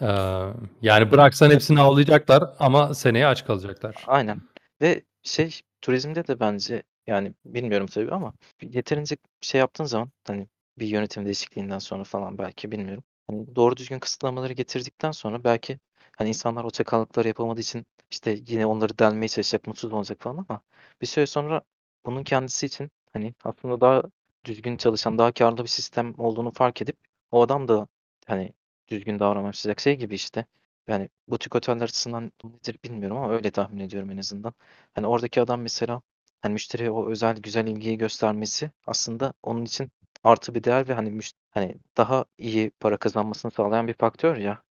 Ee, yani bıraksan hepsini avlayacaklar ama seneye aç kalacaklar. Aynen. Ve şey turizmde de bence yani bilmiyorum tabii ama yeterince şey yaptığın zaman hani bir yönetim değişikliğinden sonra falan belki bilmiyorum. Hani doğru düzgün kısıtlamaları getirdikten sonra belki hani insanlar o çakallıkları yapamadığı için işte yine onları delmeye çalışacak, mutsuz olacak falan ama bir süre sonra bunun kendisi için hani aslında daha düzgün çalışan, daha karlı bir sistem olduğunu fark edip o adam da hani düzgün davranmaya. Şey gibi işte yani butik oteller açısından nedir bilmiyorum ama öyle tahmin ediyorum en azından. Hani oradaki adam mesela hani müşteriye o özel güzel ilgiyi göstermesi aslında onun için artı bir değer ve hani müş- hani daha iyi para kazanmasını sağlayan bir faktör ya.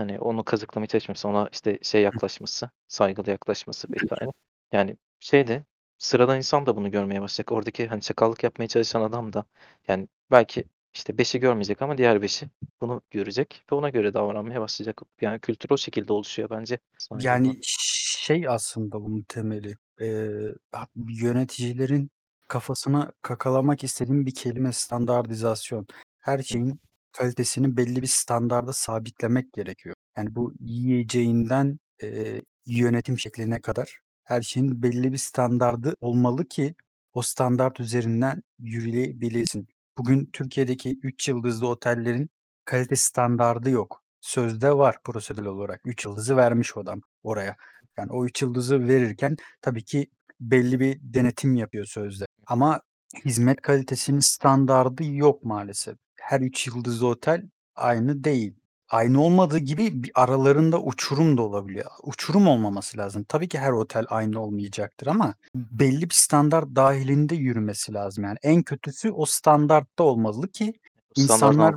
Hani onu kazıklamaya çalışması, ona işte şey yaklaşması, saygılı yaklaşması vesaire. Yani şey de sıradan insan da bunu görmeye başlayacak. Oradaki hani çakallık yapmaya çalışan adam da yani belki işte beşi görmeyecek ama diğer beşi bunu görecek ve ona göre davranmaya başlayacak. Yani kültür o şekilde oluşuyor bence. Saygı Yani şey aslında bunun temeli, eee, ha yöneticilerin kafasına kakalamak istediğim bir kelime standartizasyon. Her Hı. şeyin kalitesini belli bir standarda sabitlemek gerekiyor. Yani bu yiyeceğinden, eee, yönetim şekline kadar her şeyin belli bir standardı olmalı ki o standart üzerinden yürüyebilesin. Bugün Türkiye'deki 3 yıldızlı otellerin kalite standardı yok. Sözde var prosedürel olarak. 3 yıldızı vermiş o adam oraya. Yani o 3 yıldızı verirken tabii ki belli bir denetim yapıyor sözde. Ama hizmet kalitesinin standardı yok maalesef. Her 3 yıldızlı otel aynı değil. aynı olmadığı gibi bir aralarında uçurum da olabiliyor. Uçurum olmaması lazım. Tabii ki her otel aynı olmayacaktır ama belli bir standart dahilinde yürümesi lazım. Yani en kötüsü o standartta olmalı ki insanlar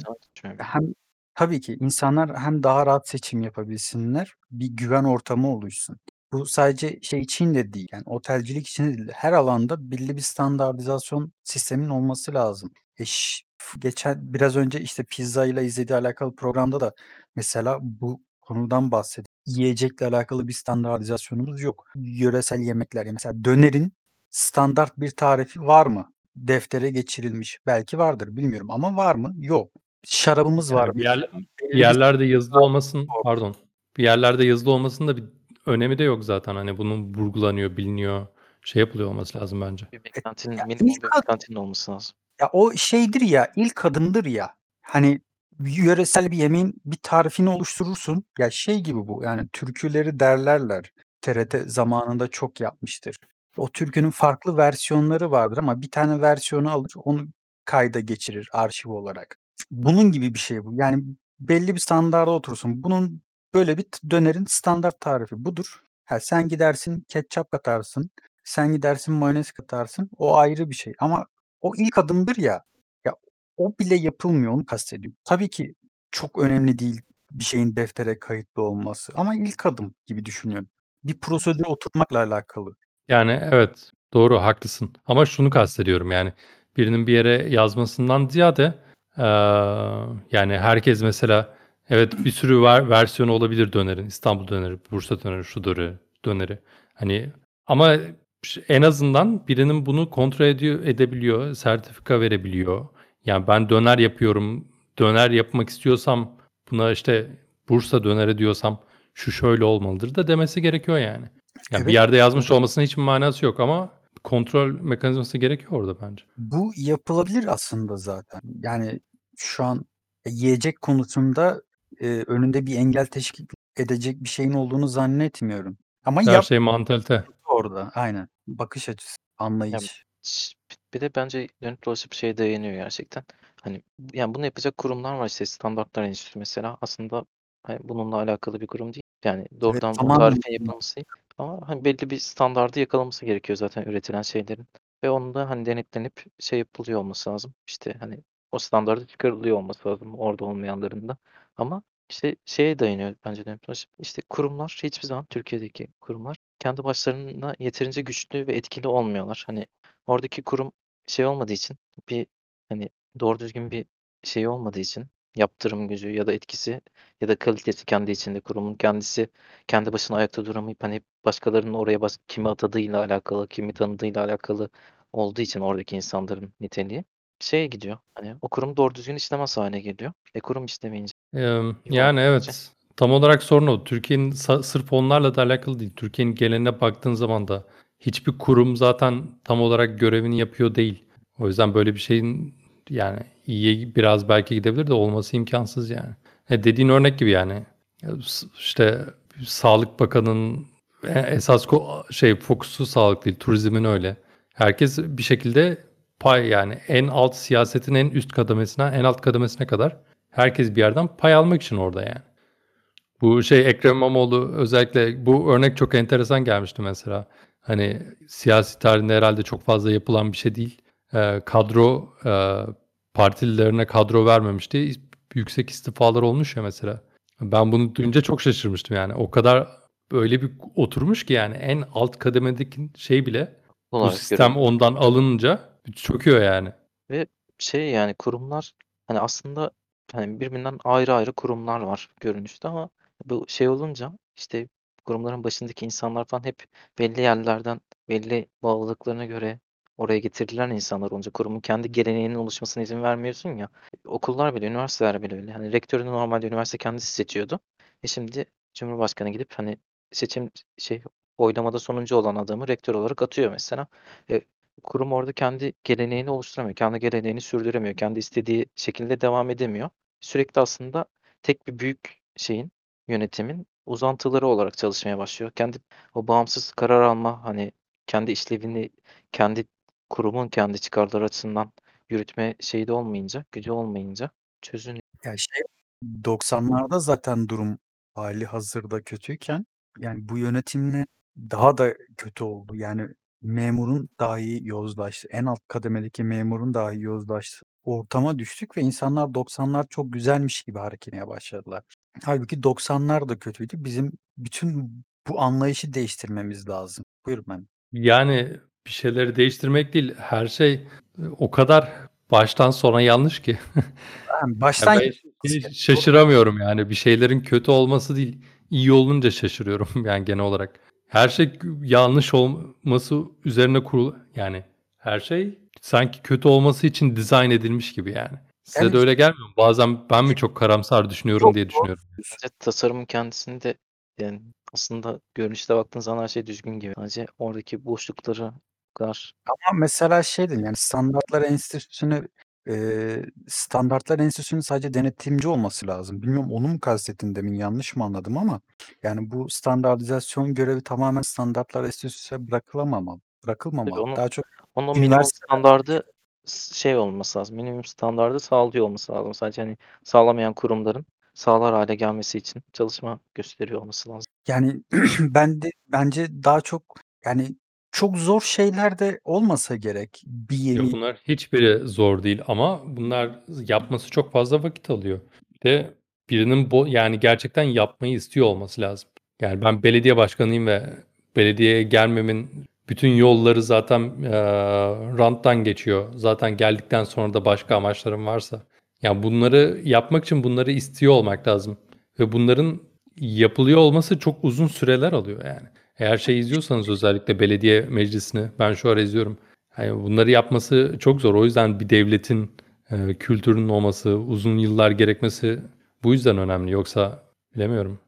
hem tabii ki insanlar hem daha rahat seçim yapabilsinler, bir güven ortamı oluşsun. Bu sadece şey için de değil, yani otelcilik için de değil. Her alanda belli bir standartizasyon sistemin olması lazım. E, ş geçen biraz önce işte pizza ile izlediği alakalı programda da mesela bu konudan bahsediyor. Yiyecekle alakalı bir standartizasyonumuz yok. Yöresel yemekler, ya mesela dönerin standart bir tarifi var mı? Deftere geçirilmiş. Belki vardır, bilmiyorum ama var mı? Yok. Şarabımız var. Yani bir, yer, Belli bir yerlerde yazılı olmasın, pardon. Bir yerlerde yazılı olmasının da bir önemi de yok zaten. Hani bunun vurgulanıyor, biliniyor, şey yapılıyor olması lazım bence. Bir beklentinin, ya minimum ilk bir ad beklentinin olması lazım. Ya o şeydir ya, ilk adımdır ya. Hani yöresel bir yemeğin bir tarifini oluşturursun. Ya şey gibi bu, yani türküleri derlerler. TRT zamanında çok yapmıştır. O türkünün farklı versiyonları vardır ama bir tane versiyonu alır, onu kayda geçirir arşiv olarak. Bunun gibi bir şey bu. Yani belli bir standarda oturursun. Bunun böyle bir dönerin standart tarifi budur. Ha, sen gidersin ketçap katarsın, sen gidersin mayonez katarsın. O ayrı bir şey ama o ilk adımdır ya. Ya o bile yapılmıyor, onu kastediyorum. Tabii ki çok önemli değil bir şeyin deftere kayıtlı olması ama ilk adım gibi düşünüyorum. Bir prosedüre oturtmakla alakalı. Yani evet, doğru, haklısın. Ama şunu kastediyorum yani birinin bir yere yazmasından ziyade eee, yani herkes mesela evet bir sürü ver, versiyonu olabilir dönerin. İstanbul döneri, Bursa döneri, şu döneri, döneri. Hani ama en azından birinin bunu kontrol ediyor, edebiliyor, sertifika verebiliyor. Yani ben döner yapıyorum, döner yapmak istiyorsam buna işte Bursa döneri diyorsam şu şöyle olmalıdır da demesi gerekiyor yani. Yani bir Evet. yerde yazmış olmasının hiçbir manası yok ama kontrol mekanizması gerekiyor orada bence. Bu yapılabilir aslında zaten. Yani şu an yiyecek konusunda e, önünde bir engel teşkil edecek bir şeyin olduğunu zannetmiyorum. Ama Her yap şey mantalite. orada. Aynen. Bakış açısı, Yani anlayış. ş- bir de bence dönüp dolaşıp şeye dayanıyor gerçekten. Hani yani bunu yapacak kurumlar var işte Standartlar Enstitüsü mesela aslında hani bununla alakalı bir kurum değil. Yani Evet, doğrudan bu tamamen tarifin yapılması değil. Ama hani belli bir standardı yakalaması gerekiyor zaten üretilen şeylerin. Ve onun da hani denetlenip şey yapılıyor olması lazım. İşte hani o standardı çıkarılıyor olması lazım orada olmayanların da. Ama işte şeye dayanıyor bence dönüp dolaşıp. İşte kurumlar hiçbir zaman Türkiye'deki kurumlar kendi başlarına yeterince güçlü ve etkili olmuyorlar. Hani oradaki kurum şey olmadığı için bir hani doğru düzgün bir şey olmadığı için yaptırım gücü ya da etkisi ya da kalitesi kendi içinde kurumun kendisi kendi başına ayakta duramayıp hani başkalarının oraya bas kimi atadığıyla alakalı, kimi tanıdığıyla alakalı olduğu için oradaki insanların niteliği şeye gidiyor. Hani o kurum doğru düzgün işlemez hale geliyor. E kurum işlemeyince Ee, yani evet. Tam olarak sorun o. Türkiye'nin sırf onlarla da alakalı değil. Türkiye'nin geneline baktığın zaman da hiçbir kurum zaten tam olarak görevini yapıyor değil. O yüzden böyle bir şeyin yani iyiye biraz belki gidebilir de olması imkansız yani. E dediğin örnek gibi yani. İşte Sağlık Bakanı'nın e- esas şey fokusu sağlık değil. Turizmin öyle. Herkes bir şekilde pay yani en alt siyasetin en üst kademesine, en alt kademesine kadar herkes bir yerden pay almak için orada yani. Bu şey Ekrem İmamoğlu özellikle bu örnek çok enteresan gelmişti mesela. Hani siyasi tarihinde herhalde çok fazla yapılan bir şey değil. Ee, kadro e, partililerine kadro vermemişti. Yüksek istifalar olmuş ya mesela. Ben bunu duyunca çok şaşırmıştım yani. O kadar böyle bir oturmuş ki yani en alt kademedeki şey bile bu olarak sistem görüyorum. ondan alınınca çöküyor yani. Ve şey yani kurumlar hani aslında hani birbirinden ayrı ayrı kurumlar var görünüşte ama bu şey olunca işte kurumların başındaki insanlar falan hep belli yerlerden belli bağlılıklarına göre oraya getirilen insanlar olunca kurumun kendi geleneğinin oluşmasına izin vermiyorsun ya. Okullar bile, üniversiteler bile öyle. Hani rektörünü normalde üniversite kendisi seçiyordu. E şimdi Cumhurbaşkanı gidip hani seçim şey oylamada sonuncu olan adamı rektör olarak atıyor mesela. E, kurum orada kendi geleneğini oluşturamıyor. Kendi geleneğini sürdüremiyor. Kendi istediği şekilde devam edemiyor. Sürekli aslında tek bir büyük şeyin, yönetimin uzantıları olarak çalışmaya başlıyor. Kendi o bağımsız karar alma hani kendi işlevini kendi kurumun kendi çıkarları açısından yürütme şeyi de olmayınca, gücü olmayınca çözün Ya şey 90'larda zaten durum hali hazırda kötüyken yani bu yönetimle daha da kötü oldu. Yani memurun dahi yozlaştı. En alt kademedeki memurun dahi yozlaştı. Ortama düştük ve insanlar 90'lar çok güzelmiş gibi hareket etmeye başladılar. Halbuki 90'lar da kötüydü. Bizim bütün bu anlayışı değiştirmemiz lazım. Buyur ben. Yani bir şeyleri değiştirmek değil. Her şey e, o kadar baştan sona yanlış ki. Yani (laughs) Ya baştan ben hiç şaşıramıyorum yani. Bir şeylerin kötü olması değil, iyi olunca şaşırıyorum (laughs) yani genel olarak. Her şey yanlış olması üzerine kurulu yani her şey sanki kötü olması için dizayn edilmiş gibi yani. Size Yani- de öyle gelmiyor mu? Bazen ben mi çok karamsar düşünüyorum Çok diye düşünüyorum. Bence tasarımın kendisinde yani aslında görünüşte baktığın zaman her şey düzgün gibi. Sadece oradaki boşlukları kadar Ama mesela şey dedim yani standartlar enstitüsünü eee standartlar enstitüsünün sadece denetimci olması lazım. Bilmiyorum onu mu kastettin demin yanlış mı anladım ama yani bu standartizasyon görevi tamamen standartlar enstitüsüne bırakılamamalı. Bırakılmamalı. onu- Daha çok Onun minimum Üniversiteler- standardı s- şey olması lazım. Minimum standardı sağlıyor olması lazım. Sadece hani sağlamayan kurumların sağlar hale gelmesi için çalışma gösteriyor olması lazım. yani (clears throat) ben de bence daha çok yani çok zor şeyler de olmasa gerek. Bir Yok yeni bunlar hiçbiri zor değil ama bunlar yapması çok fazla vakit alıyor. Bir de birinin bu yani gerçekten yapmayı istiyor olması lazım. Yani ben belediye başkanıyım ve belediyeye gelmemin bütün yolları zaten eee ranttan geçiyor. Zaten geldikten sonra da başka amaçlarım varsa. Yani bunları yapmak için bunları istiyor olmak lazım. Ve bunların yapılıyor olması çok uzun süreler alıyor yani. Eğer şey izliyorsanız özellikle belediye meclisini ben şu ara izliyorum. Yani bunları yapması çok zor. O yüzden bir devletin e, kültürünün olması, uzun yıllar gerekmesi bu yüzden önemli. Yoksa bilemiyorum.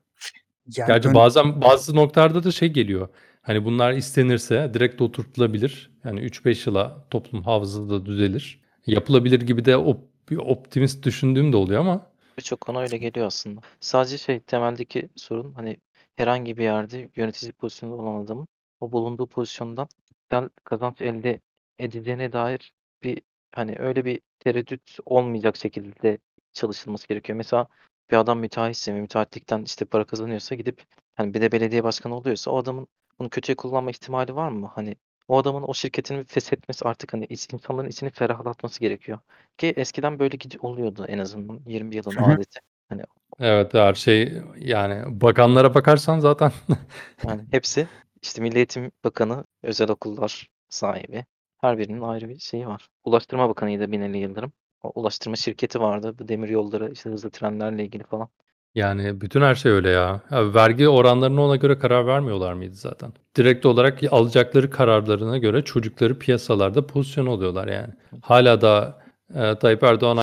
yani Gerçi ön- bazen bazı noktalarda da şey geliyor. Hani bunlar istenirse direkt oturtulabilir. Yani 3-5 yıla toplum hafızası da düzelir. Yapılabilir gibi de op- bir optimist düşündüğüm de oluyor ama Birçok konu öyle geliyor aslında. Sadece şey temeldeki sorun hani herhangi bir yerde yönetici pozisyonunda olan adamın o bulunduğu pozisyondan güzel kazanç elde edeceğine dair bir hani öyle bir tereddüt olmayacak şekilde çalışılması gerekiyor. Mesela bir adam müteahhitse ve müteahhitlikten işte para kazanıyorsa gidip hani bir de belediye başkanı oluyorsa o adamın bunu kötüye kullanma ihtimali var mı? Hani o adamın o şirketini feshetmesi artık hani iç- insanların içini ferahlatması gerekiyor. Ki eskiden böyle gidi oluyordu en azından 20 yılın Hı adeti. evet her şey yani bakanlara bakarsan zaten (laughs) Yani hepsi işte Milli Eğitim Bakanı, özel okullar sahibi. Her birinin ayrı bir şeyi var. Ulaştırma Bakanı'ydı Binali Yıldırım. O ulaştırma şirketi vardı. Bu demir yolları, işte hızlı trenlerle ilgili falan. Yani bütün her şey öyle ya. Ya vergi oranlarını ona göre karar vermiyorlar mıydı zaten? Direkt olarak alacakları kararlarına göre çocukları piyasalarda pozisyon oluyorlar yani. Hala da e, Tayyip Erdoğan